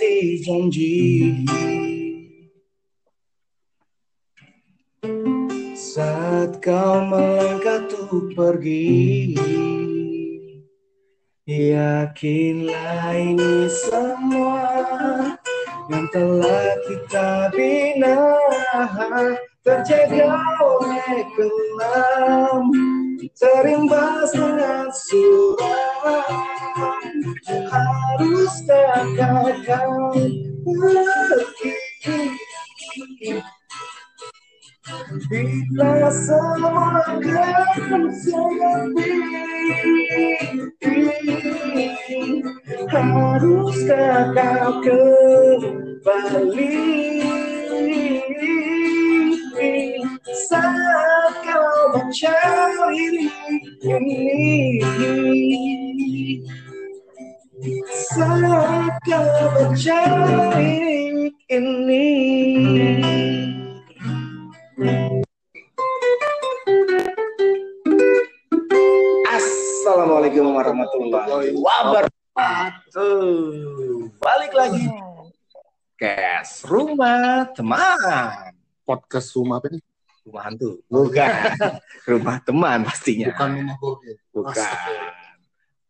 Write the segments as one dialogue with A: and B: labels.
A: Tepati janji Saat kau melangkah tuh pergi Yakinlah ini semua Yang telah kita bina Terjaga oleh kelam Terimbas dengan suram Haruskah kau pergi Bila semua akan sepi Haruskah kau kembali Ini Assalamualaikum warahmatullahi wabarakatuh. Balik lagi Kes Rumah Teman.
B: podcast rumah apa nih?
A: Rumah hantu. Bukan. Rumah teman pastinya.
B: Bukan rumah gue.
A: Bukan.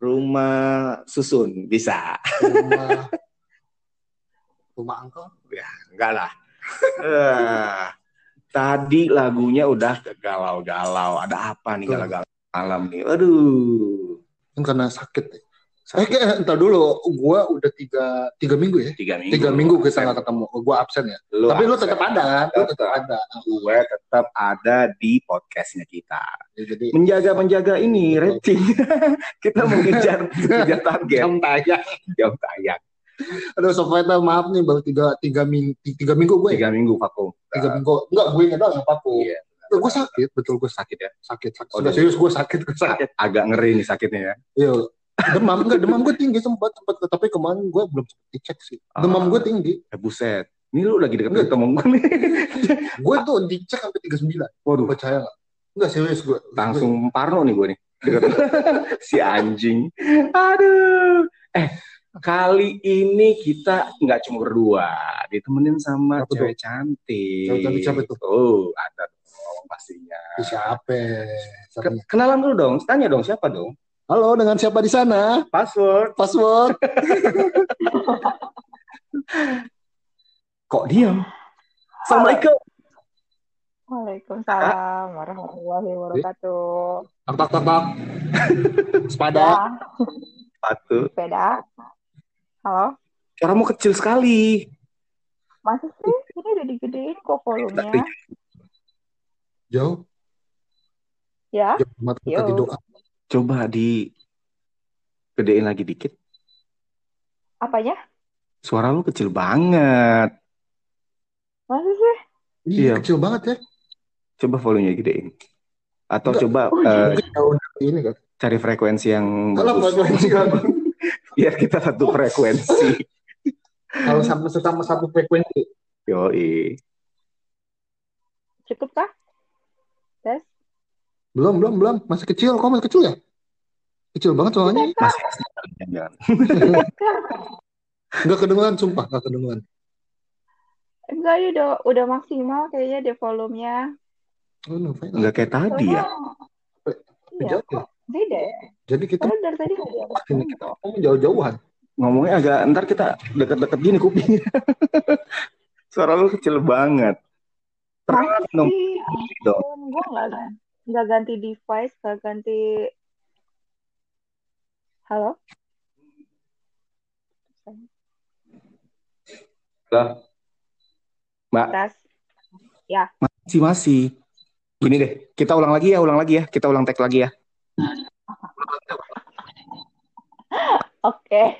A: Rumah susun bisa.
B: Rumah rumah angkot.
A: Ya, enggak lah. Eh, tadi lagunya udah galau-galau. Ada apa nih galau-galau malam nih? Aduh.
B: Kan karena sakit. ya. Saya kayak entar dulu, gua udah tiga, tiga minggu ya.
A: Tiga minggu.
B: Tiga minggu kita nggak ketemu. Gua absen ya.
A: Lu
B: Tapi lu
A: absen.
B: tetap ada kan? Lu tetap ada.
A: gue tetap ada di podcastnya kita.
B: Ya, jadi
A: Menjaga menjaga ini rating. kita mengejar mengejar target
B: jam tayang.
A: jam tayang.
B: Aduh, Sofeta maaf nih baru tiga, tiga, minggu, tiga minggu gue.
A: Tiga
B: ya.
A: minggu vakum.
B: Tiga minggu. Enggak, gue nggak doang paku.
A: Iya.
B: Gue sakit, betul gue
A: Sakit ya.
B: Sakit, sakit.
A: Oh,
B: Sudah serius gue sakit, gue sakit.
A: Agak ngeri nih sakitnya ya.
B: Iya. Demam enggak, demam gue tinggi sempat sempat tapi kemarin gue belum dicek sih. Demam
A: Ah.
B: gue tinggi.
A: Eh, buset. Ini lu lagi deket-deket sama gue nih.
B: Gue tuh dicek sampai 39.
A: Waduh,
B: Percaya nggak? Enggak serius gue.
A: langsung parno nih gue nih. Deket- si anjing. Aduh. Eh, kali ini kita nggak cuma berdua, ditemenin sama
B: tuh?
A: cewek cantik.
B: Cewek cantik siapa tuh?
A: Oh, ada dong pastinya.
B: Siapa? Siapa?
A: Ke- Kenalan dulu dong, tanya dong siapa dong?
B: Halo, dengan siapa di sana?
A: Password.
B: Password.
A: Kok diam? Assalamualaikum.
C: Waalaikumsalam warahmatullahi wabarakatuh.
B: Tak tak tak tak. Sepada.
C: Ya,
A: Satu.
C: sepeda. Halo,
A: Suaramu kecil sekali.
C: masa sih? Ini udah digedein kok volumenya.
B: Jauh.
C: Ya,
B: Jauh. Mata
C: Yo.
B: doa.
A: Coba di gedein lagi dikit.
C: apanya?
A: Suara lu kecil banget.
C: Masa sih?
B: Iya,
A: Iya.
B: kecil banget ya.
A: Coba volumenya gedein. Atau
B: Enggak.
A: coba
C: Oh,
A: eh,
B: jauh dari ini kan.
A: cari frekuensi yang
B: Kalau
A: bagus.
B: frekuensi aku.
A: Biar kita satu frekuensi.
B: Kalau sama sesama satu frekuensi.
A: Yoi.
C: Cukup kah? Tes?
B: Belum, belum, belum. Masih kecil. Kok masih kecil ya? Kecil banget soalnya.
A: Masih asli. Jangan.
B: Enggak kedengeran, sumpah. Enggak kedengeran.
C: Enggak, ya udah, udah maksimal kayaknya deh volumenya.
B: Oh, no, fine.
A: Nggak kayak tadi ya.
C: Iya,
B: Jauh ya.
C: kok beda ya?
B: Jadi kita
C: Padahal dari tadi
B: ini kita ngomong jauh-jauhan.
A: Ngomongnya agak ntar kita deket-deket gini kupingnya. Suara lu kecil banget.
C: Masa
A: dong.
C: gue nggak ganti device, nggak ganti. Halo?
A: Lah. Mbak,
C: Tes?
A: masih masih. Gini deh, kita ulang lagi ya, ulang lagi ya. Kita ulang tag lagi ya.
C: Oke.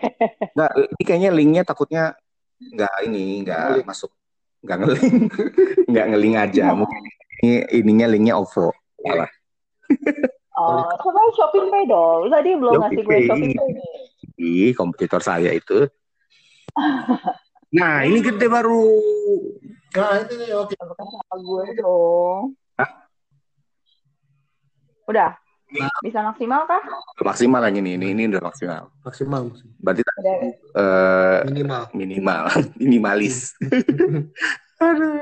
A: Nggak, ini kayaknya linknya takutnya nggak ini, nggak masuk. Nggak ngeling. Nggak ngeling aja. Mungkin ini ininya linknya OVO. Salah.
C: Oh, coba Shopping Pay dong. Tadi belum ngasih gue. Shopping Pay nih.
A: Ih, kompetitor saya itu. Nah, ini gede baru.
B: Nah, ini nih oke.
C: Bukan sama gue dong.
A: Hah?
C: Udah. Bisa maksimal kah?
A: Maksimal yang ini, ini, ini udah maksimal.
B: Maksimal.
A: Berarti
C: Udah.
A: eh,
B: Minimal.
A: minimal, minimalis. Aduh.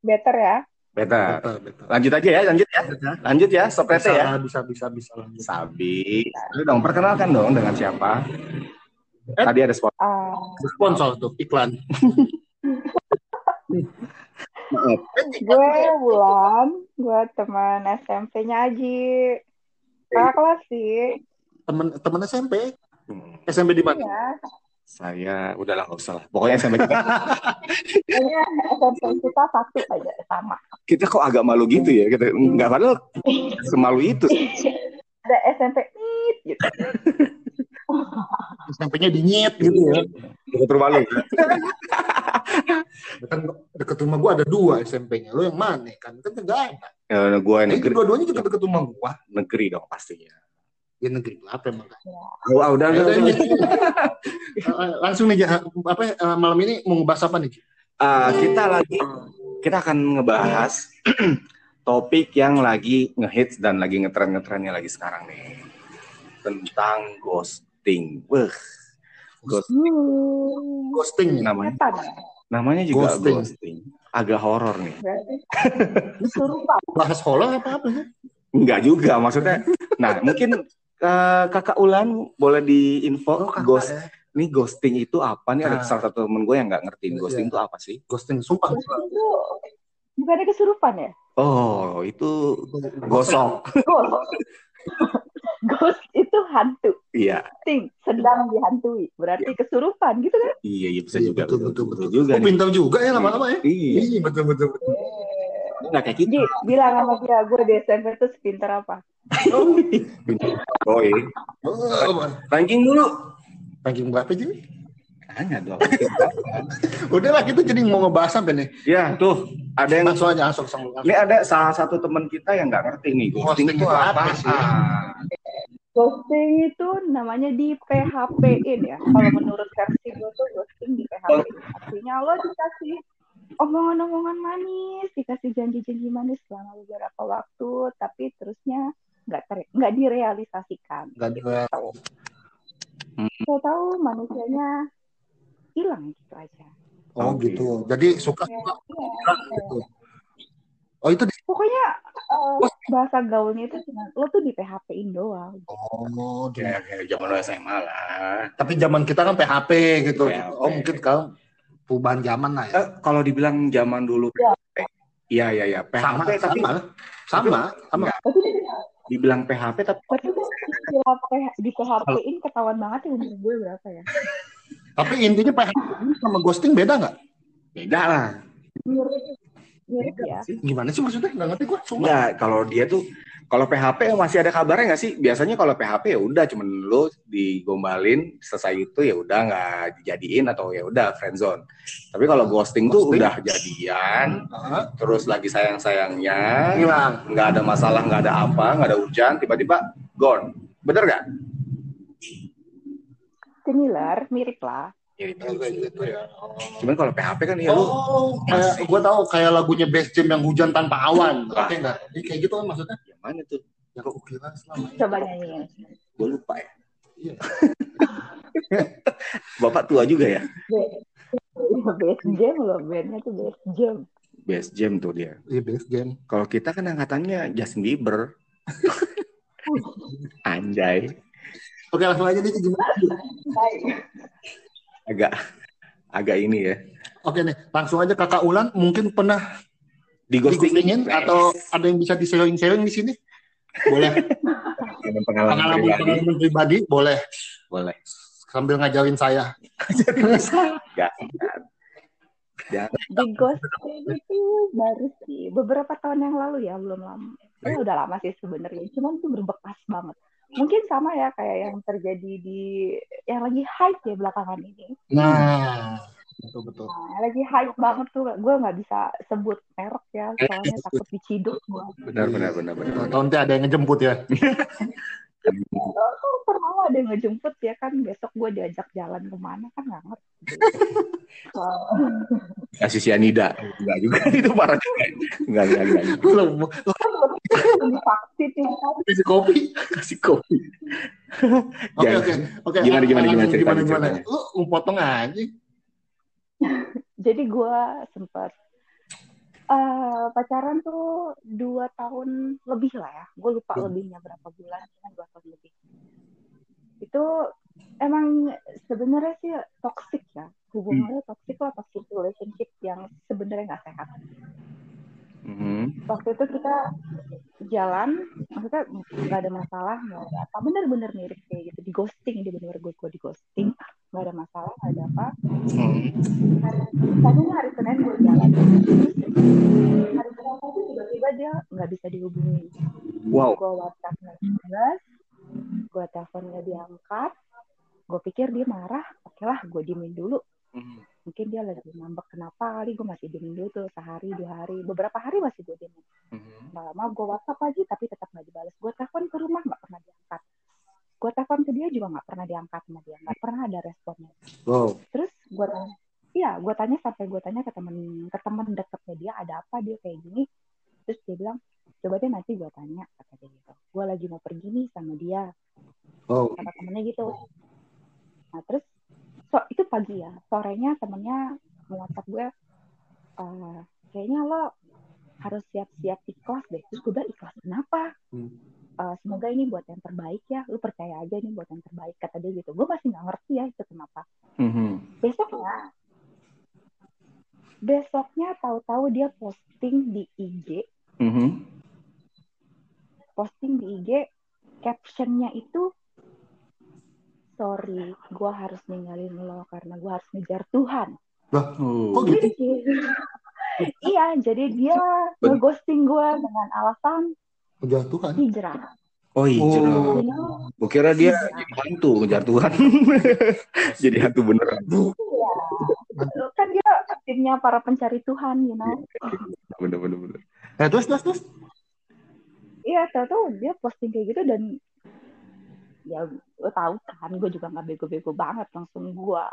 C: Better ya.
A: Better.
B: Betul, betul.
A: Lanjut aja ya, lanjut ya. Lanjut ya, stop
B: Bisa,
A: ya.
B: bisa, bisa, bisa lanjut.
A: Sabi. Ayo dong, perkenalkan dong dengan siapa.
B: Eh.
A: Tadi ada spot.
C: Ah,
B: Sponsor tuh iklan.
A: Maaf.
C: gue Bulan, gue teman SMP-nya Aji. Kakak kelas sih.
B: Temen temen SMP.
A: Hmm,
B: SMP di mana?
C: Iya.
A: Saya udahlah nggak usah lah. Pokoknya SMP kita,
C: Kayaknya SMP kita satu aja sama.
A: kita kok agak malu gitu ya. Kita nggak padahal semalu itu.
C: Ada SMP it gitu.
B: SMP-nya dinyit gitu ya.
A: Deket rumah lu.
B: Kan deket rumah gua ada dua SMP-nya. Lo yang mana kan? Kan enggak ada.
A: Ya, gue
B: Ini
A: negeri,
B: dua-duanya juga deket rumah gua.
A: negeri dong pastinya.
B: Ya negeri apa emang?
A: Oh, ah, udah, udah, udah.
B: Eh, Langsung nih Ja. apa eh, malam ini mau ngebahas apa nih?
A: Ah, kita lagi kita akan ngebahas topik yang lagi ngehits dan lagi ngetren-ngetrennya lagi sekarang nih tentang ghosting. Wah, ghost
C: Hmm.
B: Ghosting.
A: namanya
C: ya.
A: namanya juga
B: Ghosting.
A: ghosting. Agak horor nih.
B: Bahas horor apa apa?
A: Enggak juga maksudnya. Nah, mungkin eh, Kakak Ulan boleh diinfo
B: kakak
A: ghost
B: ya.
A: nih ghosting itu apa nih? Ada
B: Nah.
A: salah satu temen gue yang nggak ngertiin ghosting
B: Iya.
A: itu apa sih?
B: Ghosting sumpah.
C: Itu bukannya kesurupan ya?
A: Oh, itu gosok.
C: Ghost. Ghost itu hantu.
A: Iya,
C: Ting, sedang dihantui. Berarti kesurupan gitu kan?
A: iya, iya bisa
B: Iya,
A: juga.
B: betul, betul, betul.
A: juga.
B: Oh,
A: nih.
B: pintar juga ya lama-lama ya.
A: Iya,
B: Iya, betul, betul, betul.
A: nggak kayak gitu.
C: Ji, bilang sama dia, gue di SMP tuh sepinter apa?
A: Oh, iya.
B: Oh,
A: Ranking dulu.
B: ranking berapa sih?
A: Tanya dong.
B: Udah lah, kita jadi mau ngebahas apa nih?
A: ya, tuh ada yang
B: Langsung aja, langsung. langsung.
A: ini ada salah satu teman kita yang nggak ngerti nih ghosting,
B: Ghosting
A: itu
B: itu
A: apa?
B: apa sih?
C: Ghosting itu namanya di PHP-in ya. Kalau menurut versi gue tuh ghosting di PHP. Artinya lo dikasih omongan-omongan manis, dikasih janji-janji manis selama beberapa waktu, tapi terusnya nggak ter- nggak direalisasikan.
B: Nggak ada.
C: Saya tahu manusianya hilang gitu aja.
B: Oh gitu. Jadi suka suka
C: Iya.
B: gitu. Oh itu di
C: Pokoknya eh, bahasa gaulnya itu cuma lo tuh di PHP-in doang.
B: Oh,
A: Kayak kayak zaman lo SMA lah.
B: tapi zaman kita kan PHP gitu.
A: PHP.
B: Oh mungkin sekarang perubahan zaman lah ya.
A: Eh, kalau dibilang zaman dulu
C: Ya.
A: PHP, iya iya iya
B: sama,
A: PHP tapi
B: sama, sama, sama.
C: Tapi
A: dibilang PHP tapi
C: tapi kan istilah PH- di PHP-in ketahuan banget ya umur gue berapa ya.
B: Tapi intinya PHP sama ghosting beda nggak?
A: beda lah.
C: Mirip ya.
B: Gimana sih maksudnya? Nggak ngerti gue. Sumpah.
A: Enggak, kalau dia tuh kalau PHP masih ada kabarnya nggak sih? Biasanya kalau PHP ya udah cuman lu digombalin selesai itu ya udah nggak dijadiin atau ya udah friendzone. Tapi kalau ghosting, tuh
B: Ghosting.
A: udah jadian,
B: Hah?
A: terus lagi sayang-sayangnya,
B: Hilang.
A: nggak ada masalah, nggak ada apa, nggak ada hujan, tiba-tiba gone. Bener nggak?
C: Similar, mirip lah.
A: Ya, itu.
B: Kayak gitu ya.
A: Cuman kalau PHP kan ya lu
B: Oh, kayak gue tahu kayak lagunya Best Jam yang hujan tanpa awan. Oke enggak? Ini kayak gitu kan maksudnya?
A: yang mana tuh?
B: Yang ukiran selama ini.
C: Coba nyanyiin.
A: Gue lupa ya.
B: Iya.
A: Bapak tua juga ya?
C: Best jam loh, bandnya tuh best jam.
A: Best Jam tuh dia.
B: Iya Best Jam.
A: Kalau kita kan angkatannya Justin Bieber. Anjay.
B: Oke langsung aja nih gimana?
A: Agak agak ini ya.
B: Oke nih, langsung aja Kakak Ulan mungkin pernah
A: Di
B: digostingin atau ada yang bisa di sharing-sharing di sini? Boleh.
A: Dengan pengalaman,
B: Pengalaman
A: pribadi.
B: pengalaman pribadi boleh
A: Boleh.
B: sambil ngajarin saya.
A: Enggak.
C: Di ghosting itu baru sih beberapa tahun yang lalu ya, belum lama. Ya udah lama sih sebenarnya, cuman itu berbekas banget. Mungkin sama ya kayak yang terjadi di yang lagi hype ya belakangan ini.
B: Nah, betul betul.
C: Nah, lagi hype banget tuh, gue nggak bisa sebut merek ya, soalnya takut diciduk gue.
A: Benar benar benar benar.
B: Tahun nanti ada yang ngejemput ya.
C: Oh, pernah ada yang ngejemput ya kan, besok gue diajak jalan ke mana kan nggak ngerti. Oh,
A: Kasih sianida. Enggak juga itu parah juga. Enggak enggak enggak.
B: Belum.
C: divaksin ya kan.
B: Kasih kopi.
A: Kasih kopi.
B: Oke
A: Jangan.
B: oke oke.
A: Gimana, gimana, gimana ceritanya,
B: gimana gimana? lu potong aja.
C: Jadi gue sempat eh, pacaran tuh dua tahun lebih lah ya. Gue lupa
B: Hmm.
C: lebihnya berapa bulan, dua tahun lebih. Itu emang sebenarnya sih toxic ya. Hubungannya toxic lah, toxic relationship yang sebenarnya nggak sehat.
A: Mhm.
C: Waktu itu kita jalan, maksudnya nggak ada masalah, nggak ada apa. Bener-bener mirip kayak gitu, di ghosting, dia bener-bener gue, gue di ghosting. Nggak ada masalah, nggak ada apa.
A: Hmm.
C: hari tadinya hari Senin gue jalan hari Selasa itu tiba-tiba dia nggak bisa dihubungi
A: Wow.
C: gue WhatsApp nggak dibalas gue telepon nggak diangkat gue pikir dia marah oke lah gue diemin dulu
A: Mhm.
C: Mungkin dia lagi ngambek kenapa kali gue masih diemin dulu tuh? Sehari dua hari. Beberapa hari masih gue diemin
A: Mhm.
C: nggak lama gue WhatsApp lagi tapi tetap nggak dibalas gue telepon ke rumah nggak pernah diangkat. Gue telepon ke dia juga nggak pernah diangkat sama dia. Nggak pernah ada responnya.
B: Wow.
C: terus gue tanya iya gue tanya sampai gue tanya ke temen ke temen deketnya dia ada apa dia kayak gini? Terus dia bilang coba deh nanti gue tanya kata dia gitu. Gue lagi mau pergi nih sama dia.
B: Wow.
C: kata temennya gitu. Nah terus pagi ya. Sorenya temennya WhatsApp gue "Eh, kayaknya lo harus siap-siap ikhlas deh. Terus gue bilang ikhlas kenapa?
B: Hmm.
C: "Eh, semoga ini buat yang terbaik ya. Lu percaya aja ini buat yang terbaik kata dia gitu. Gue masih nggak ngerti ya itu kenapa.
A: Mhm.
C: besoknya besoknya tahu-tahu dia posting di IG
A: Mhm.
C: posting di IG captionnya itu sorry gua harus ninggalin lo karena gua harus ngejar Tuhan
A: Oh.
B: Kok gitu?
C: iya jadi dia ngeghosting gua dengan alasan
B: Kejatuhan.
C: hijrah
A: Oh iya.
B: Oh.
A: Gue kira dia jadi hantu ngejar Tuhan. jadi hantu beneran.
C: iya kan dia timnya para pencari Tuhan you know
A: Bener bener bener.
B: Eh terus terus terus.
C: iya tahu-tahu dia posting kayak gitu dan ya lo tahu kan gue juga nggak bego-bego banget langsung gua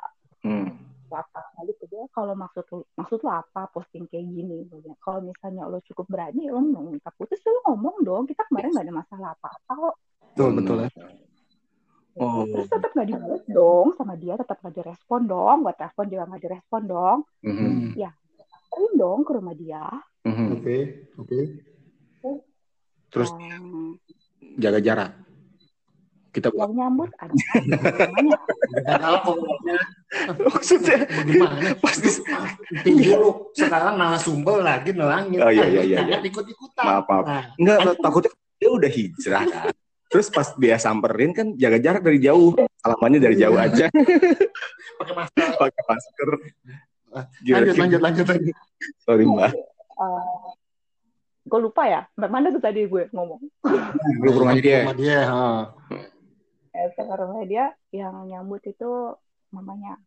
A: Hmm.
C: WhatsApp aja ke dia kalau maksud maksud lu apa posting kayak gini kalau misalnya lo cukup berani lo mau minta putus lo ngomong dong kita kemarin gak ada masalah apa-apa kok
B: Betul betul ya.
A: Oh.
C: terus tetap gak dibalas dong sama dia tetap gak direspon dong gua telepon juga gak direspon dong
A: Mhm.
C: Terin dong ke rumah dia
A: Mhm.
B: Oke oke.
A: Terus
C: yang,
A: jaga jarak. Kita buat
C: yang nyambut ada
B: Kalau ngomongnya
A: maksudnya
B: bagaimana?
A: pasti
B: dulu sekarang narasumber lagi nelangin.
A: Oh, iya, iya, iya,
B: Jangan ikut-ikutan.
A: Maaf, maaf.
B: Nah,
A: enggak takutnya dia udah hijrah kan. Terus pas dia samperin kan jaga jarak dari jauh. Alamannya dari jauh aja
B: pakai masker.
A: pakai masker. Gila,
B: Lanjut lanjut lanjut lanjut.
A: Sorry mbak.
C: gue lupa ya mana tuh tadi gue ngomong
A: Lu ke rumahnya dia.
B: Rumah dia. ha.
C: Eh, ke rumah dia yang nyambut itu mamanya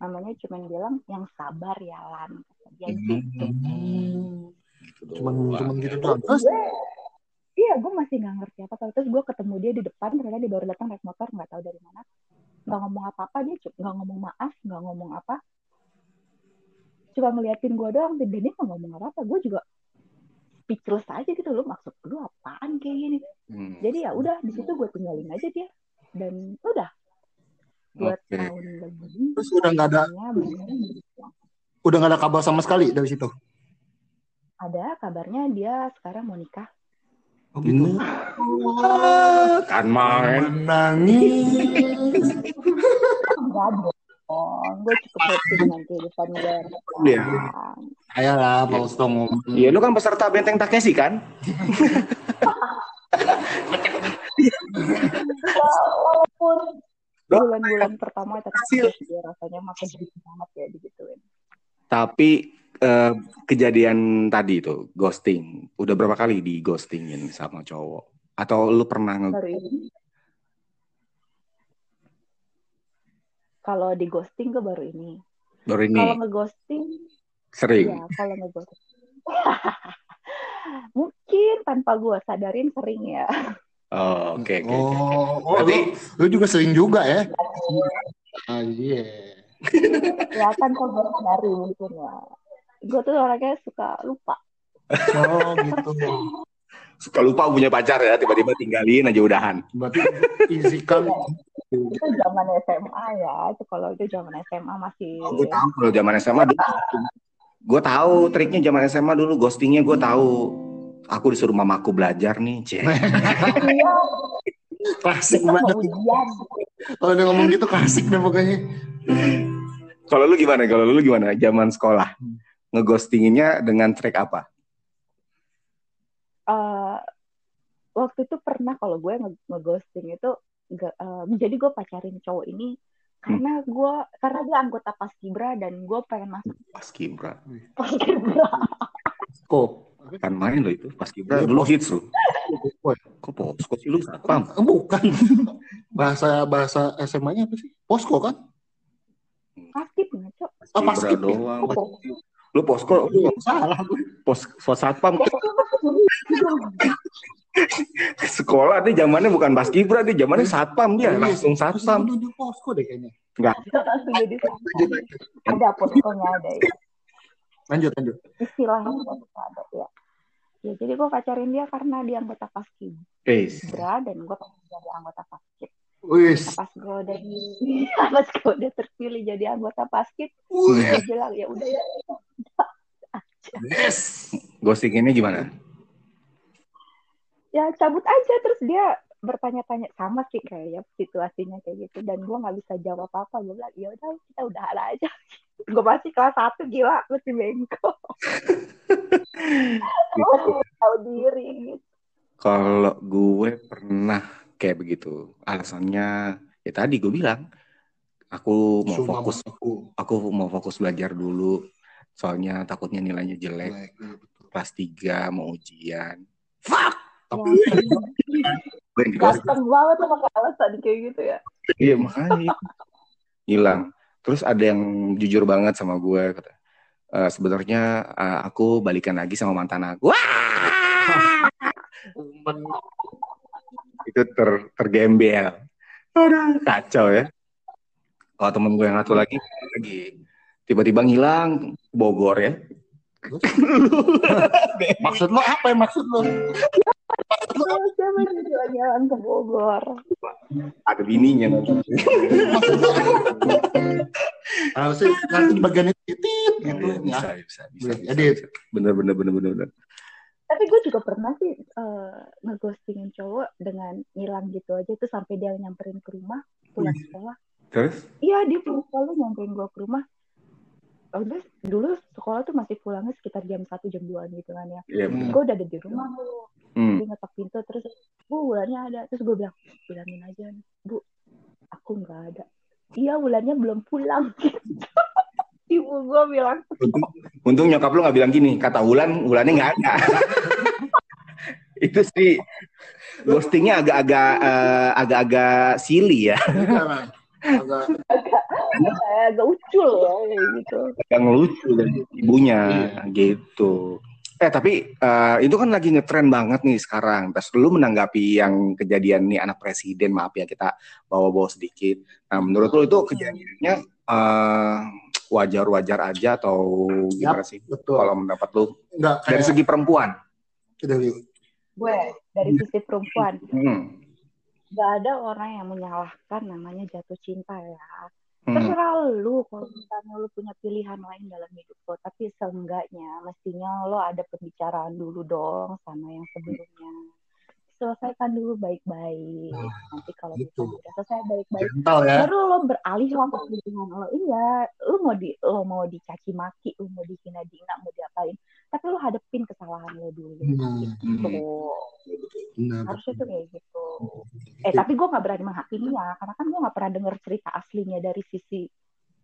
C: mamanya cuma bilang yang sabar ya Lan. Kata dia gitu.
B: Cuman cuman gitu
C: terus
B: doang. Terus
C: gue iya gue masih nggak ngerti apa. Apa terus gue ketemu dia di depan ternyata dia baru datang naik motor nggak tahu dari mana. Nggak ngomong apa apa dia nggak ngomong maaf nggak ngomong apa. Cuma ngeliatin gue doang dan dia nggak ngomong apa apa gue juga speechless aja gitu loh maksud lu apaan kayak gini
A: Hmm.
C: jadi ya udah di situ gue tinggalin aja dia dan udah
A: Oke.
C: tahun lebih
B: Terus udah nggak ada- udah nggak ada kabar sama sekali dari situ.
C: ada kabarnya dia sekarang mau nikah
B: Oh gitu.
A: Kan main.
B: Menangis.
C: enggak dong gue cukup happy dengan kehidupan gue
A: Iya.
B: Ayo lah, Pak Usto ngomong.
A: Iya, lu kan peserta Benteng Takeshi kan?
C: walaupun bulan-bulan pertama
A: Hasil.
C: dia rasanya makin sedikit banget ya digituin
A: Tapi eh, kejadian tadi tuh ghosting, udah berapa kali di ghostingin sama cowok? Atau lu pernah nge
C: kalau di ghosting gue baru ini
A: baru ini
C: kalau ngeghosting
A: sering?
C: ya kalau ngeghosting mungkin tanpa gue sadarin sering ya
A: Oh, oke oke. oke.
B: Oh, oh
A: Berarti-
B: lu, lu juga sering juga ya? Ah, iya.
C: kelihatan kok gue sadarin mungkin ya gue tuh orangnya suka lupa
B: Oh gitu.
A: Suka lupa punya pacar ya tiba-tiba tinggalin aja udahan.
B: Berarti izikan
C: Itu zaman SMA ya. Itu kalau itu zaman SMA masih
A: gue tahu kalau zaman SMA dulu. Gue tahu triknya zaman SMA dulu ghostingnya gue tahu. Aku disuruh mamaku belajar nih cek
C: Iya,
B: klasik banget. Kalau dia ngomong gitu klasik deh pokoknya.
A: kalau lu gimana? Kalau lu gimana? Zaman sekolah. Ngeghostinginnya dengan trik apa?
C: Eh, waktu itu pernah kalau gue nge- ngeghosting itu nggak, eh, jadi gue pacarin cowok ini karena gue karena dia anggota paskibra dan gue pengen masuk
A: pas kibra.
C: Paskibra
B: Kok?
A: kan main lo itu pas kibra.
B: Iya,
A: dulu hits lo kok posko sih lu? Satpam
B: bukan. Bahasa bahasa SMA-nya apa sih? Posko kan?
C: paskib ngaco
B: Oh, pas
A: Kibra
B: skip ya?
A: doang.
C: Oh,
A: lu posko? Lu
B: Salah gue.
A: pos pos sekolah dia zamannya bukan pas kibra dia zamannya satpam dia
B: Iya.
A: langsung satpam
B: di posko deh kayaknya.
C: langsung jadi
B: Lanjut, lanjut.
C: ada poskonya ada ya
B: Lanjut, lanjut.
C: istilahnya ada ya ya jadi gue pacarin dia karena dia anggota paskibra
A: eh
C: dan gue pengen jadi anggota paskib
B: Wis.
C: pas gue udah di pas gue udah terpilih jadi anggota paskib
B: Wih.
C: gue bilang ya udah ya
B: Yes.
A: ghosting ini gimana
C: ya cabut aja terus dia bertanya-tanya sama sih kayak situasinya kayak gitu dan gue nggak bisa jawab apa apa gue bilang ya udah kita udah aja gue masih kelas satu gila masih bengkok masih tahu diri gitu.
A: Kalau gue pernah kayak begitu. Alasannya ya tadi gue bilang aku mau
B: Sumpah
A: fokus
B: aku.
A: aku mau fokus belajar dulu. Soalnya takutnya nilainya jelek.
B: Jelek, iya.
A: Kelas 3 mau ujian.
B: Tapi
C: Ya,
A: Gue yang di-ghosting.
C: ganteng banget tuh pakai alasan kayak gitu ya
A: Iya makanya hilang. Terus ada yang jujur banget sama gue kata. "Eh, sebenarnya eh, aku balikan lagi sama mantan aku. Wah! itu ter tergembel. Kacau ya. Kalau temen gue yang satu lagi lagi tiba-tiba ngilang Bogor ya.
B: maksud lo apa ya maksud lo?
C: Siapa nih jalan-jalan ke Bogor
A: Ada bininya nanti.
B: Harusnya nanti di bagian itu titit gitu.
A: Iya, bisa,
B: Ya.
A: bisa, bisa. Bener, bener, bener, bener, bener.
C: tapi gue juga pernah sih eh, ngeghostingin cowok dengan ngilang gitu aja tuh sampai dia nyamperin ke rumah pulang sekolah
A: Terus?
C: iya dia pulang sekolah nyamperin gue ke rumah Oh, terus dulu sekolah tuh masih pulangnya sekitar jam 1 jam 2 gitu kan ya
A: Iya,
B: Hmm.
A: bener.
C: gue udah ada di rumah tuh
A: Hmm.
C: dia ngetok pintu terus bu bulannya ada terus gue bilang bilangin aja bu aku nggak ada iya bulannya belum pulang ibu gue bilang
A: Untung, untung nyokap lu gak bilang gini, kata Wulan, Wulannya nggak ada. itu sih ghostingnya agak-agak eh, agak-agak silly ya,
B: Iya, Agak
C: kayak agak ucul ya kayak gitu
A: agak ngelucu dari ibunya gitu. Eh tapi eh, itu kan lagi ngetren banget nih sekarang. Terus lu menanggapi yang kejadian nih anak presiden, maaf ya kita bawa-bawa sedikit. Nah menurut lu itu kejadiannya eh, wajar-wajar aja atau gimana sih?
B: betul.
A: Kalau mendapat lu
B: Enggak
A: dari
B: kayak
A: segi perempuan?
B: dari
C: gue dari sisi perempuan
A: Hmm.
C: Nggak ada orang yang menyalahkan namanya jatuh cinta ya.
A: Hmm.
C: terserah lu kalau misalnya lu punya pilihan lain dalam hidup lo tapi seenggaknya mestinya lo ada pembicaraan dulu dong sama yang sebelumnya selesaikan dulu baik-baik. Nanti kalau
B: gitu.
C: misalnya udah selesai baik-baik
B: ya.
C: baru lo beralih ke pilihan lo. Iya lo mau di lo mau dicaci maki lo mau dihina dina mau diapain tapi lo hadepin kesalahan lo dulu.
B: Hmm,
C: tuh
B: benar.
C: harusnya tuh kayak gitu. Eh tapi gue nggak berani menghakimi ya karena kan gue nggak pernah denger cerita aslinya dari sisi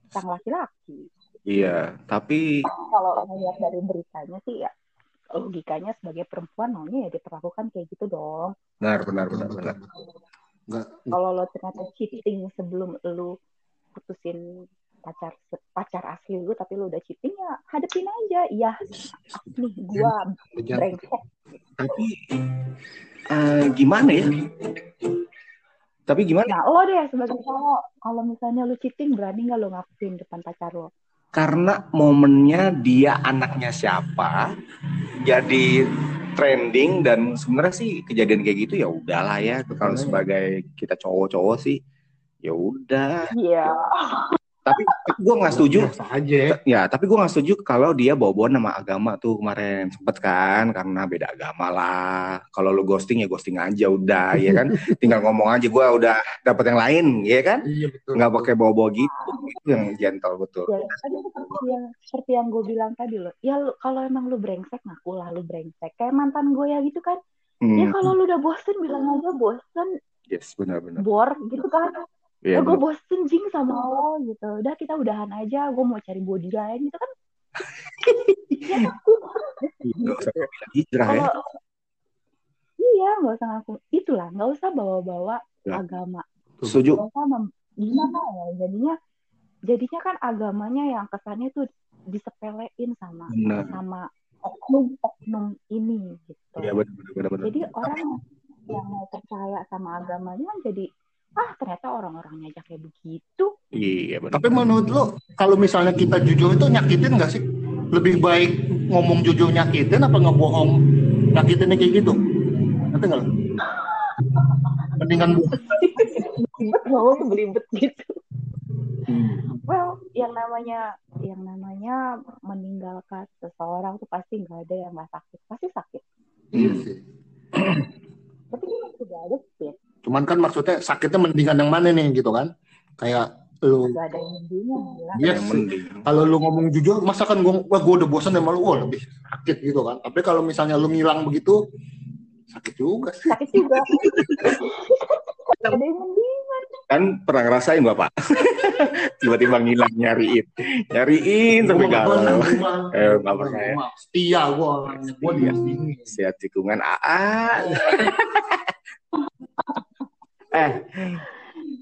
C: sang laki-laki.
A: Iya, tapi
C: kalau ngeliat dari beritanya sih ya logikanya sebagai perempuan maunya ya diperlakukan kayak gitu dong
A: benar benar benar benar.
B: Enggak
C: kalau lo ternyata cheating sebelum lo putusin pacar pacar asli lu tapi lu udah cheating ya hadepin aja iya nih gua brengsek
A: Tapi eh, gimana ya? Tapi gimana?
C: nah lo deh sebagai cowok kalau misalnya lu cheating berani nggak lo ngakuin depan pacar lo
A: Karena momennya dia anaknya siapa, jadi trending dan sebenarnya sih kejadian kayak gitu ya udahlah ya kalau
B: Iya.
A: sebagai kita cowok-cowok sih ya udah
C: Iya.
A: Tapi gue nggak setuju
B: aja.
A: ya tapi gue nggak setuju kalau dia bawa-bawa nama agama tuh kemarin sempet kan karena beda agama lah kalau lu ghosting ya ghosting aja udah ya kan tinggal ngomong aja gue udah dapet yang lain ya kan
B: Iya betul.
A: nggak pakai bawa-bawa gitu itu yang gentle betul
C: Ya, tadi seperti yang seperti yang gue bilang tadi loh. Ya lu, kalau emang lu brengsek ngaku lah lu brengsek. Kayak mantan gue ya gitu kan. Ya
A: Hmm,
C: kalau lu udah bosen bilang aja bosen,
A: yes benar-benar
C: bor gitu kan.
A: Iya,
C: ya gue
A: benar.
C: bosen jing sama lo gitu. Udah kita udahan aja. Gue mau cari body lain gitu kan. ya ngaku.
A: Nggak usah hijrah ya
C: iya nggak usah ngaku. Itulah nggak usah bawa-bawa
A: Ya.
C: agama.
A: setuju
C: Nggak usah mem- gimana ya jadinya jadinya kan agamanya yang kesannya tuh disepelein sama
A: benar
C: sama oknum-oknum ini gitu.
A: ya benar benar
C: Jadi orang yang mau percaya sama agamanya kan jadi ah ternyata orang-orangnya aja kayak begitu.
A: iya benar
B: Tapi menurut lo, kalau misalnya kita jujur itu nyakitin nggak sih? Lebih baik ngomong jujur nyakitin apa ngebohong nyakitinnya kayak gitu? Ngerti nggak lo? Mendingan
C: ngomong tuh belibet gitu.
A: Hmm.
C: Well, yang namanya yang namanya meninggalkan seseorang tuh pasti nggak ada yang nggak sakit, pasti sakit.
B: Iya sih.
C: Tapi juga ada fit,
B: Cuman kan maksudnya sakitnya mendingan yang mana nih gitu kan? Kayak lu
C: bilang.
B: Iya kalau lu ngomong jujur, masa kan gua, wah gua udah bosan sama lu, wah lebih sakit gitu kan. Tapi kalau misalnya lu ngilang begitu, sakit juga sih.
C: Sakit juga.
A: Kan pernah ngerasain bapak tiba-tiba ngilang nyariin nyariin
B: nggak
A: galau Eh, nggak pernah ya.
B: Setia gua orangnya, gua di
A: Setia. tikungan AA eh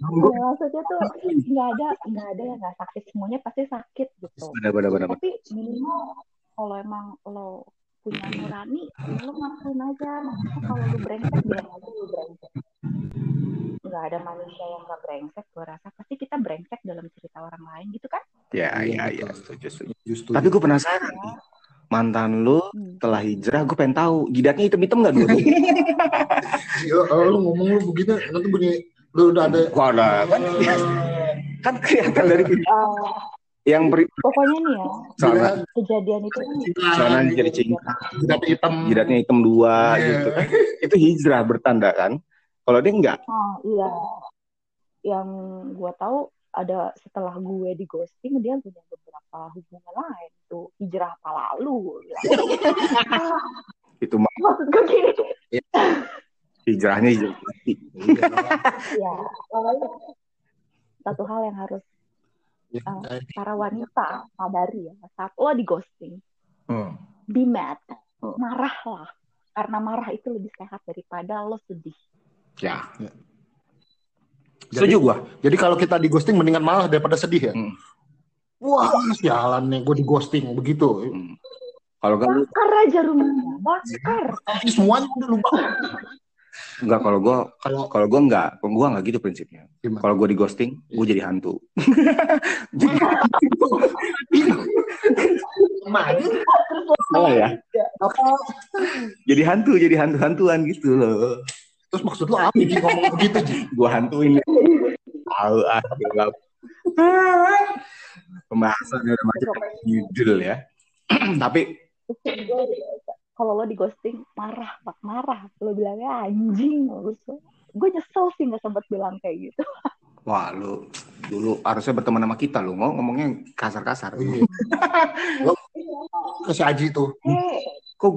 C: Ya, maksudnya tuh nggak ada nggak ada yang nggak sakit semuanya pasti sakit gitu.
A: benar benar benar
C: Tapi minimal kalau emang lo punya nurani, ya lo ngakuin aja. Maksudnya kalau lu brengsek bilang aja lu brengsek. Nggak ada manusia yang nggak brengsek. Gue rasa pasti kita brengsek dalam cerita orang lain gitu kan?
A: ya
B: Iya,
A: ya ya
B: betul.
A: setuju setuju
B: Justru.
A: tapi gue penasaran nih mantan lu
C: Hmm.
A: setelah hijrah gue pengen tahu jidatnya hitam-hitam nggak dulu?
B: Ya, kalau lu ngomong lu begitu, nanti bunyi lu udah ada
A: Wah, ada kan? Kan kelihatan dari
C: Eh,
A: yang beri
C: pokoknya nih ya,
A: celana.
C: kejadian itu kan
A: celana. Jadi cingkrang
B: jidat hitam.
A: jidatnya hitam dua
B: Iya.
A: gitu kan. Itu hijrah bertanda kan? Kalau dia enggak
C: Oh iya, yang gue tahu ada setelah gue di ghosting dia punya beberapa hubungan lain tuh. Hijrah apa lalu?
A: Itu mah.
C: Maksud gue gini
A: hijrahnya hijrah
C: ya satu hal yang harus
B: Iya.
C: para wanita sadari ya saat lo di ghosting
A: Hmm.
C: be mad
A: Hmm.
C: marah lah karena marah itu lebih sehat daripada lo sedih.
A: Ya.
B: Jadi,
A: setuju gua
B: jadi kalau kita di ghosting mendingan malah daripada sedih ya.
A: Hmm.
B: Wah, sialan nih, gue di ghosting begitu.
A: Hmm. kalau lu
C: bakar aja rumahnya bakar
B: Tapi semuanya udah lupa.
A: enggak kalau gua
B: Kalau
A: kalau gua enggak gua enggak gitu prinsipnya kalau gua di ghosting gua jadi hantu salah ya jadi hantu jadi hantu hantuan gitu loh
B: terus maksud lo apa sih ngomong begitu Ji?
A: gua hantuin tahu ah gelap pembahasannya udah macam judul ya. Tapi
C: kalau lo di ghosting marah pak. Marah. Lo bilangnya anjing gue nyesel sih nggak sempat bilang kayak gitu.
A: Wah lu dulu harusnya berteman sama kita lu ngomong ngomongnya kasar-kasar.
B: Iya. Lo ke si Aji tuh.
C: eh
A: kok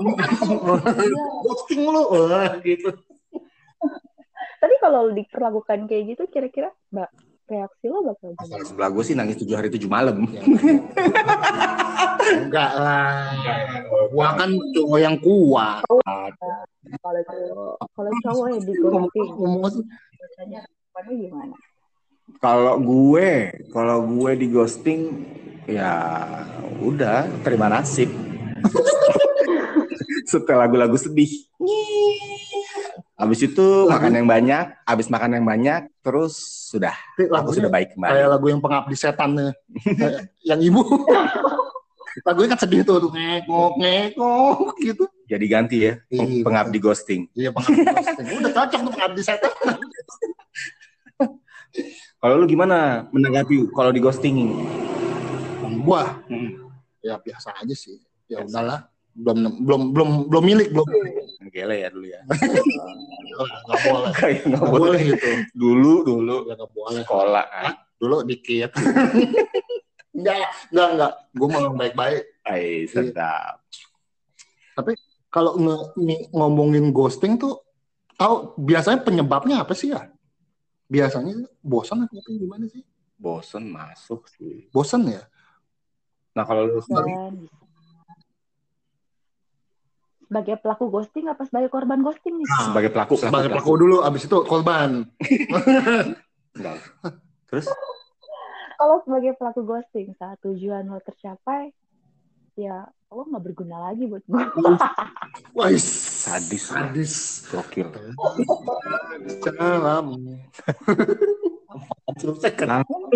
A: gua
B: Ghosting lu, wah gitu.
C: tapi kalau diperlakukan kayak gitu kira-kira mbak reaksi lo bakal gimana
A: sebelah gue sih nangis tujuh hari tujuh malam.
B: Enggak lah. Gua kan cowok yang kuat.
C: kalau cowok kalau cowok yang di ghosting
B: Ngomong sih.
C: biasanya gimana
A: Kalau gue, kalau gue di ghosting, ya udah terima nasib. Setelah lagu-lagu sedih. Habis itu makan yang banyak, habis makan yang banyak, terus sudah, aku sudah baik
B: kayak
A: kembali.
B: lagu yang pengabdi setan nih. yang ibu. Lagunya kan sedih tuh, tuh ngekok ngekok gitu.
A: Jadi ganti ya,
B: Iya,
A: pengabdi ghosting.
B: Iya pengabdi ghosting. Udah cocok tuh pengabdi setan.
A: Kalau lu gimana menanggapi kalau di ghosting?
B: Gua ya biasa aja sih. Ya udahlah. Belum belum belum belum milik belum.
A: Gele ya dulu ya.
B: Nggak boleh.
A: Nggak
B: Nggak
A: boleh.
B: boleh gitu.
A: Dulu dulu
B: Ya nggak boleh.
A: sekolah. kan.
B: Dulu dikit. Enggak, enggak, enggak. Gue mau baik-baik.
A: Ay, sedap.
B: Kalau nge- ngomongin ghosting tuh, tahu biasanya penyebabnya apa sih ya? Biasanya bosan atau gimana sih?
A: Bosen masuk sih.
B: Bosan ya?
A: Nah kalau lu
C: Dan sebagai pelaku ghosting apa sebagai korban ghosting nih?
A: sebagai pelaku,
B: Sebagai pelaku dulu, abis itu korban.
A: Terus
C: Kalau sebagai pelaku ghosting saat tujuan lo tercapai, ya lo nggak berguna lagi buat gue.
B: Wah,
A: sadis,
B: sadis.
A: gokil.
B: Salam. Selesai kan?
A: Langsung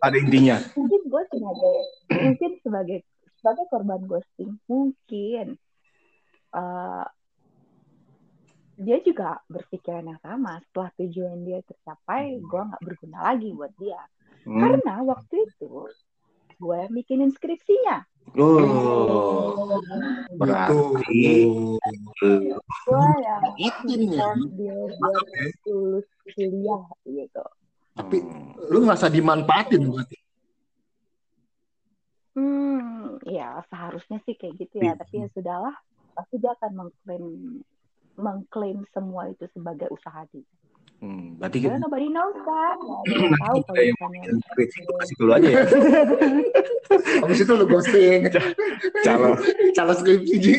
A: ada intinya.
C: mungkin gue sebagai mungkin sebagai sebagai korban ghosting mungkin eh, dia juga berpikiran yang sama. Setelah tujuan dia tercapai gue nggak berguna lagi buat dia.
A: Hmm.
C: karena waktu itu gue yang bikinin skripsinya.
A: Oh, berarti
C: gue yang
B: Itu
C: dia lulus kuliah gitu.
B: Tapi lu ngerasa dimanfaatin berarti?
C: Hmm, ya seharusnya sih kayak gitu ya. Tapi ya sudahlah, pasti dia akan mengklaim mengklaim semua itu sebagai usaha dia.
A: Hmm, berarti
C: Karena nobody knows kan, tahu kalau
A: yang
C: misalnya
A: kasih dulu aja ya.
B: Habis itu lu ghosting.
A: Calon
B: Calon skripsi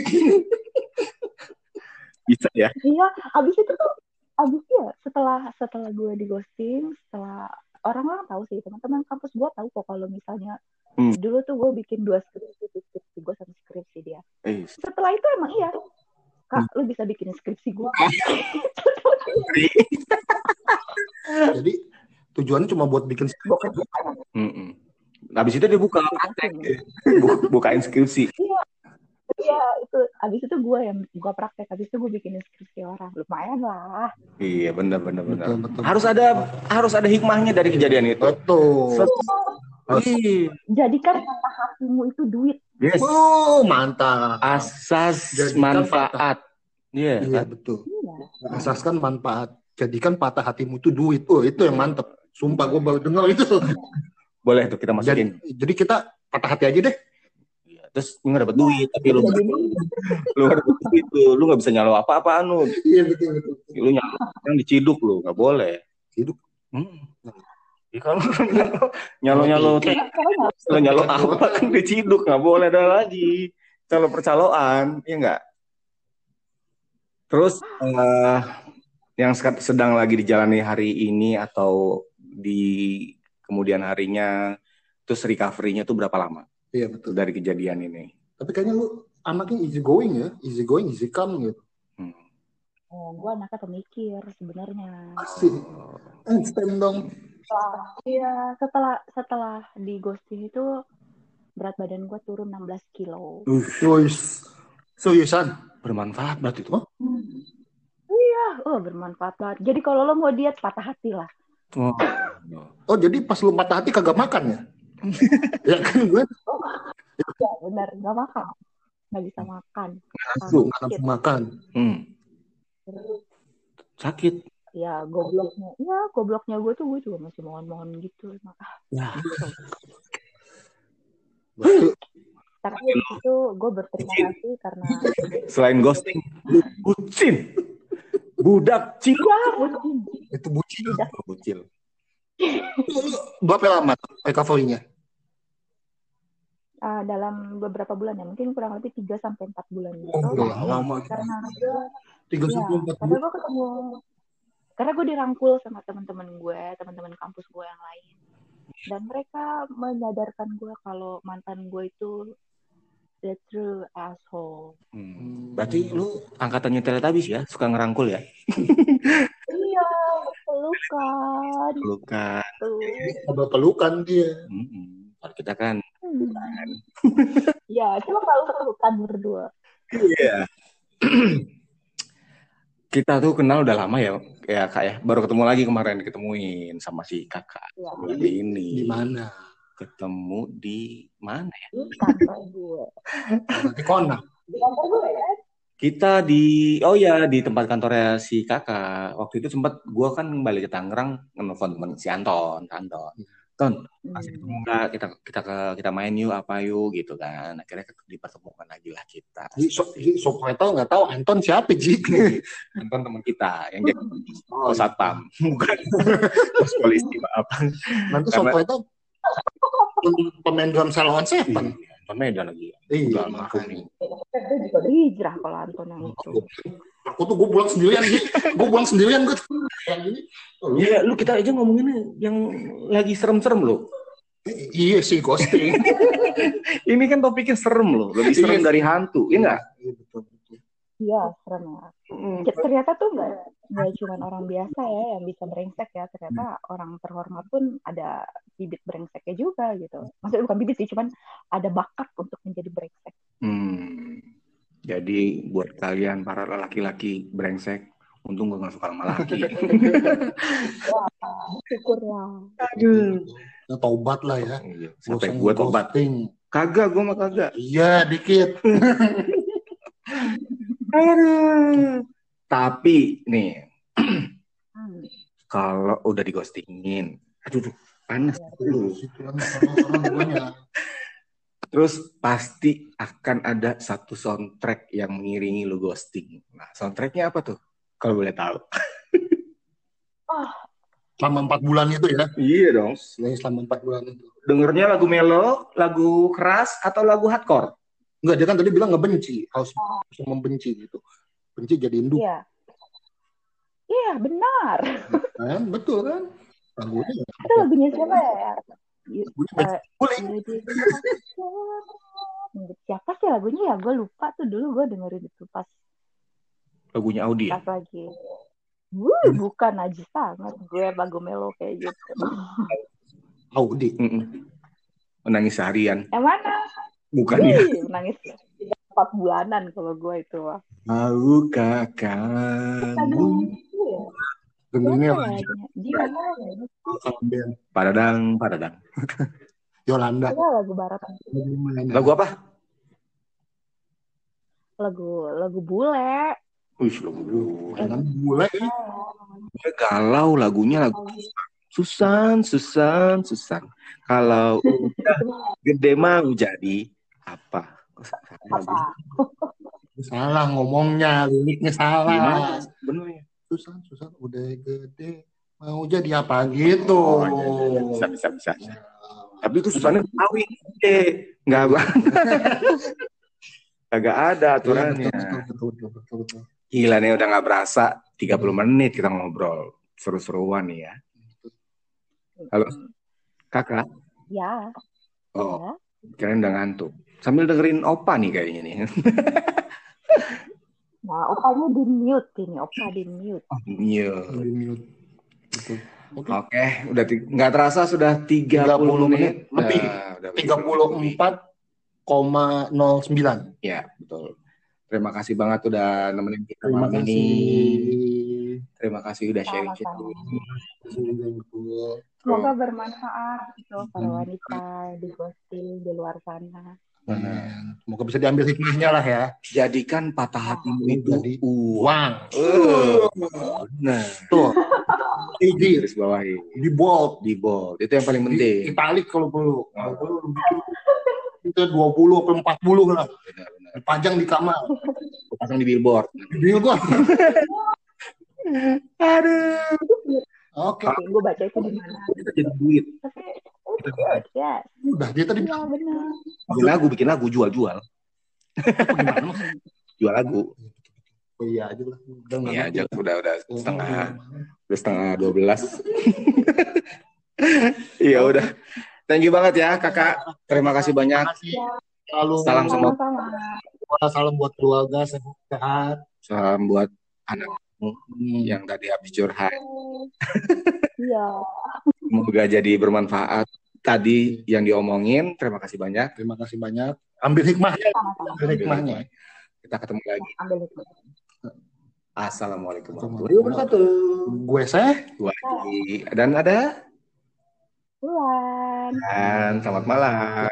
A: bisa ya.
C: Iya, abis itu tuh, abis ya setelah setelah gue di ghosting, setelah orang-orang tahu sih teman-teman kampus gue tahu kok kalau misalnya
A: Hmm.
C: dulu tuh gue bikin dua skripsi, skripsi gue sama skripsi dia.
A: Eh,
C: Setelah itu emang iya, kak lu bisa bikin skripsi gue.
B: Jadi tujuannya cuma buat bikin skripsi.
A: mm-mm. Habis itu dia buka bu- bukain skripsi.
C: Iya, itu abis itu gue yang gue praktek, abis itu gue bikin skripsi orang, lumayan lah.
A: Iya, benar benar benar.
B: Betul, betul.
A: Harus ada harus ada hikmahnya dari kejadian itu.
B: Betul.
A: Iya.
C: Jadikan kata hatimu itu duit.
A: Yes.
B: Oh, mantap.
A: Asas
B: Jadikan
A: manfaat. Iya.
B: Iya,
A: kan?
B: betul.
C: Iya.
B: Asaskan manfaat. Jadikan patah hatimu itu duit. Oh, itu yang mantep. Sumpah gue baru dengar itu.
A: Boleh tuh kita
B: Jadi,
A: masukin.
B: jadi kita patah hati aja deh.
A: Iya. Terus lu nggak dapat duit, tapi lu
C: Jadi
A: lu nggak dapat duit lu, lu nggak bisa nyalo apa-apaan lu.
B: Iya, betul, betul.
A: Lu nyalo yang diciduk lu, nggak boleh.
B: Ciduk?
A: Hmm. Ya, kalau nyalo nyalo
C: Kalau
A: nyalo apa kan diciduk nggak boleh ada lagi calo percaloan ya nggak terus eh, yang sedang lagi dijalani hari ini atau di kemudian harinya terus recovery-nya tuh berapa lama
B: Iya, betul.
A: dari kejadian ini
B: Tapi kayaknya lu anaknya easy going ya. Easy going, easy come gitu.
A: Hmm.
C: Oh, gue anaknya pemikir sebenarnya.
B: Asik. Einstein dong.
C: Setelah- Iya, setelah setelah di ghosting itu berat badan gue turun 16 kilo.
B: Seriusan?
A: bermanfaat berarti itu
C: Iya, oh bermanfaat banget. Jadi kalau lo mau diet patah hati lah.
A: oh.
B: Oh, jadi pas lu patah hati kagak makan ya? ya kan gue
C: Ya benar, nggak makan, nggak bisa makan.
B: langsung nggak nafsu makan.
A: Hmm. sakit
C: Ya gobloknya, ya gobloknya gue tuh gue juga masih mohon-mohon gitu. Ah,
A: ya
B: Berarti
C: Tapi di situ gue berterima kasih karena
A: selain ghosting bucin budak cil
C: ya bucin.
B: itu bucin.
A: bucil
B: Berapa lama recovery-nya?
C: Ah, dalam beberapa bulan ya, mungkin kurang lebih 3 sampai 4 bulan gitu.
B: Oh, lama.
C: Karena gue
B: Tiga
C: Iya,
B: sampai empat
C: karena
B: bulan.
C: gue ketemu karena gue dirangkul sama teman-teman gue teman-teman kampus gue yang lain dan mereka menyadarkan gue kalau mantan gue itu the true asshole
A: Hmm. berarti lu angkatannya Teletubbies ya suka ngerangkul ya
C: iya pelukan
A: luka
C: tuh
B: Ada pelukan dia.
A: Mm-mm. Kalau kita kan
C: Hmm. ya cuma kalau pelukan berdua
A: iya kita tuh kenal udah lama ya, ya kak ya. Baru ketemu lagi kemarin diketemuin sama si kakak.
C: Iya.
A: Bulan ini.
B: Di mana?
A: Ketemu di mana ya?
C: Di kantor gue.
B: Kona.
C: Di kantor gue ya?
A: Kita di, oh ya di tempat kantornya si kakak. Waktu itu sempat gua kan balik ke Tangerang nelfon temen si Anton, Anton. Ton, masih ketemu
C: Hmm.
A: nggak? Kita kita ke kita main yuk apa yuk gitu kan. Akhirnya dipertemukan lagi lah kita.
B: So, so tahu nggak tahu Anton siapa Ji?
A: Anton teman kita yang jadi
B: Oh,
A: pos satpam, bukan pos polisi maaf.
B: Nanti so tahu pemain drum Salon Seven.
A: Anton Medan lagi.
B: Iya.
A: Nih.
C: Gue juga hijrah kalau Anton yang itu.
B: Aku tuh gue pulang sendirian Ji. Gue pulang sendirian gue. Yang ini. Oh,
A: Iya, lu kita aja ngomongin yang lagi serem-serem loh.
B: Iya sih ghosting.
A: Ini kan topiknya serem loh, lebih serem
B: Iya.
A: dari hantu, iya nggak?
B: Iya, betul, betul.
C: Iya, serem ya. Ternyata tuh nggak nggak cuma orang biasa ya yang bisa brengsek ya. Ternyata orang terhormat pun ada bibit brengseknya juga gitu. Maksudnya bukan bibit sih, cuman ada bakat untuk menjadi brengsek.
A: Hmm. Jadi buat kalian para laki-laki brengsek, untung gue gak suka sama laki.
C: Syukurlah.
A: Aduh.
B: Ya, taubat lah ya.
A: Iya, Sampai gue tobat. Kagak, gue mah kagak.
B: Iya dikit.
A: Aduh. Tapi nih, kalau udah digostingin, aduh, duh, panas. Aduh.
B: Situ kan orang-orang duanya.
A: Terus pasti akan ada satu soundtrack yang mengiringi lu ghosting. Nah, soundtracknya apa tuh? Kalau boleh tahu.
B: Selama empat bulan itu ya.
A: Iya dong.
B: Ya, selama empat bulan itu.
A: Dengernya lagu melo, lagu keras, atau lagu hardcore?
B: Enggak, dia kan tadi bilang ngebenci. Harus, harus membenci gitu. Benci jadi induk.
C: Iya. Iya, benar.
B: Kan? Betul kan? Lagunya ya.
C: Itu lagunya siapa ya?
B: Guling.
C: Siapa sih lagunya ya? Gue lupa tuh dulu gue dengerin itu pas
A: Lagunya Audi ya?
C: pas lagi. Wuh, bukan najis banget gue lagu melo kayak gitu.
B: Audi.
A: Mm-mm. Menangis seharian.
C: Yang mana?
A: Bukan ya?
C: Wih, nangis empat bulanan kalau gue itu.
A: Tahu kamu
B: Dengerinnya
C: Siapa ya.
A: Padadang, padadang.
B: Yolanda.
C: Ada lagu barat,
A: Lagu apa?
C: lagu lagu bule.
A: Wih, lagu
B: Kan bule ya.
A: Dia galau lagunya lagu Susan, Susan, Susan. Kalau udah gede mau jadi apa?
C: Apa?
B: Salah ngomongnya, liriknya salah.
A: Gimana? Ya?
B: Susan, Susan udah gede mau jadi apa gitu.
A: Oh, iya, iya. Bisa, bisa, bisa. Tapi itu Susannya kawin gede. Enggak banget. Kagak ada
B: Iya,
A: aturannya.
B: betul, betul, betul, betul, betul.
A: Gila nih udah nggak berasa 30 menit kita ngobrol. Seru-seruan nih ya. Halo. Kakak,
C: Ya,
A: oh,
C: ya.
A: kirain udah ngantuk. Sambil dengerin Opa nih kayaknya nih.
C: Nah, opanya di mute ini, opa di mute.
A: Iya.
B: Di mute. Betul. Oke.
A: Oke, udah ti- nggak terasa sudah 30,
B: 30
A: menit.
B: lebih.
A: Nah, udah
B: 34,09.
A: Ya, betul. Terima kasih banget udah nemenin kita
B: Terima
A: malam
B: kasih.
A: ini. Terima kasih udah sharing.
B: Betul.
C: Semoga bermanfaat gitu para wanita di ghosting di luar sana.
B: Nah, Semoga bisa diambil hikmahnya lah ya.
A: Jadikan patah hatimu itu
B: Jadi
A: uang. Eh, Nah,
B: Tuh. Ini
A: garis bawahi.
B: di bold.
A: Di bold. Itu yang paling
B: Di
A: penting.
B: italik kalau perlu. Kalau perlu itu 20 atau 40 lah.
A: Benar-benar.
B: Dipajang di kamar.
A: Pasang di billboard.
B: Bingung gua.
A: Aduh.
B: Oke,
C: Oke, gue baca itu di mana.
A: Kita jadi duit.
C: Tapi good, yes.
B: udah dia tadi
C: Iya benar.
A: Bikin lagu, bikin lagu, jual-jual.
B: gimana?
A: Jual lagu.
B: Oh iya aja lah. Udah
A: Iya, aja udah udah setengah udah setengah dua belas. Iya udah. Thank you banget ya kakak. Terima kasih banyak. Salam semua.
C: Sama-sama.
B: salam buat keluarga sehat.
A: Salam buat
B: Hmm.
A: yang tadi habis curhat.
C: Iya.
A: Semoga jadi bermanfaat. Tadi yang diomongin, terima kasih banyak.
B: Terima kasih banyak. Ambil hikmahnya. Ambil hikmahnya.
A: Kita ketemu lagi.
C: Ambil.
A: Assalamualaikum warahmatullahi wabarakatuh.
B: Gue seh.
A: Dan ada
C: Bulan.
A: dan selamat malam.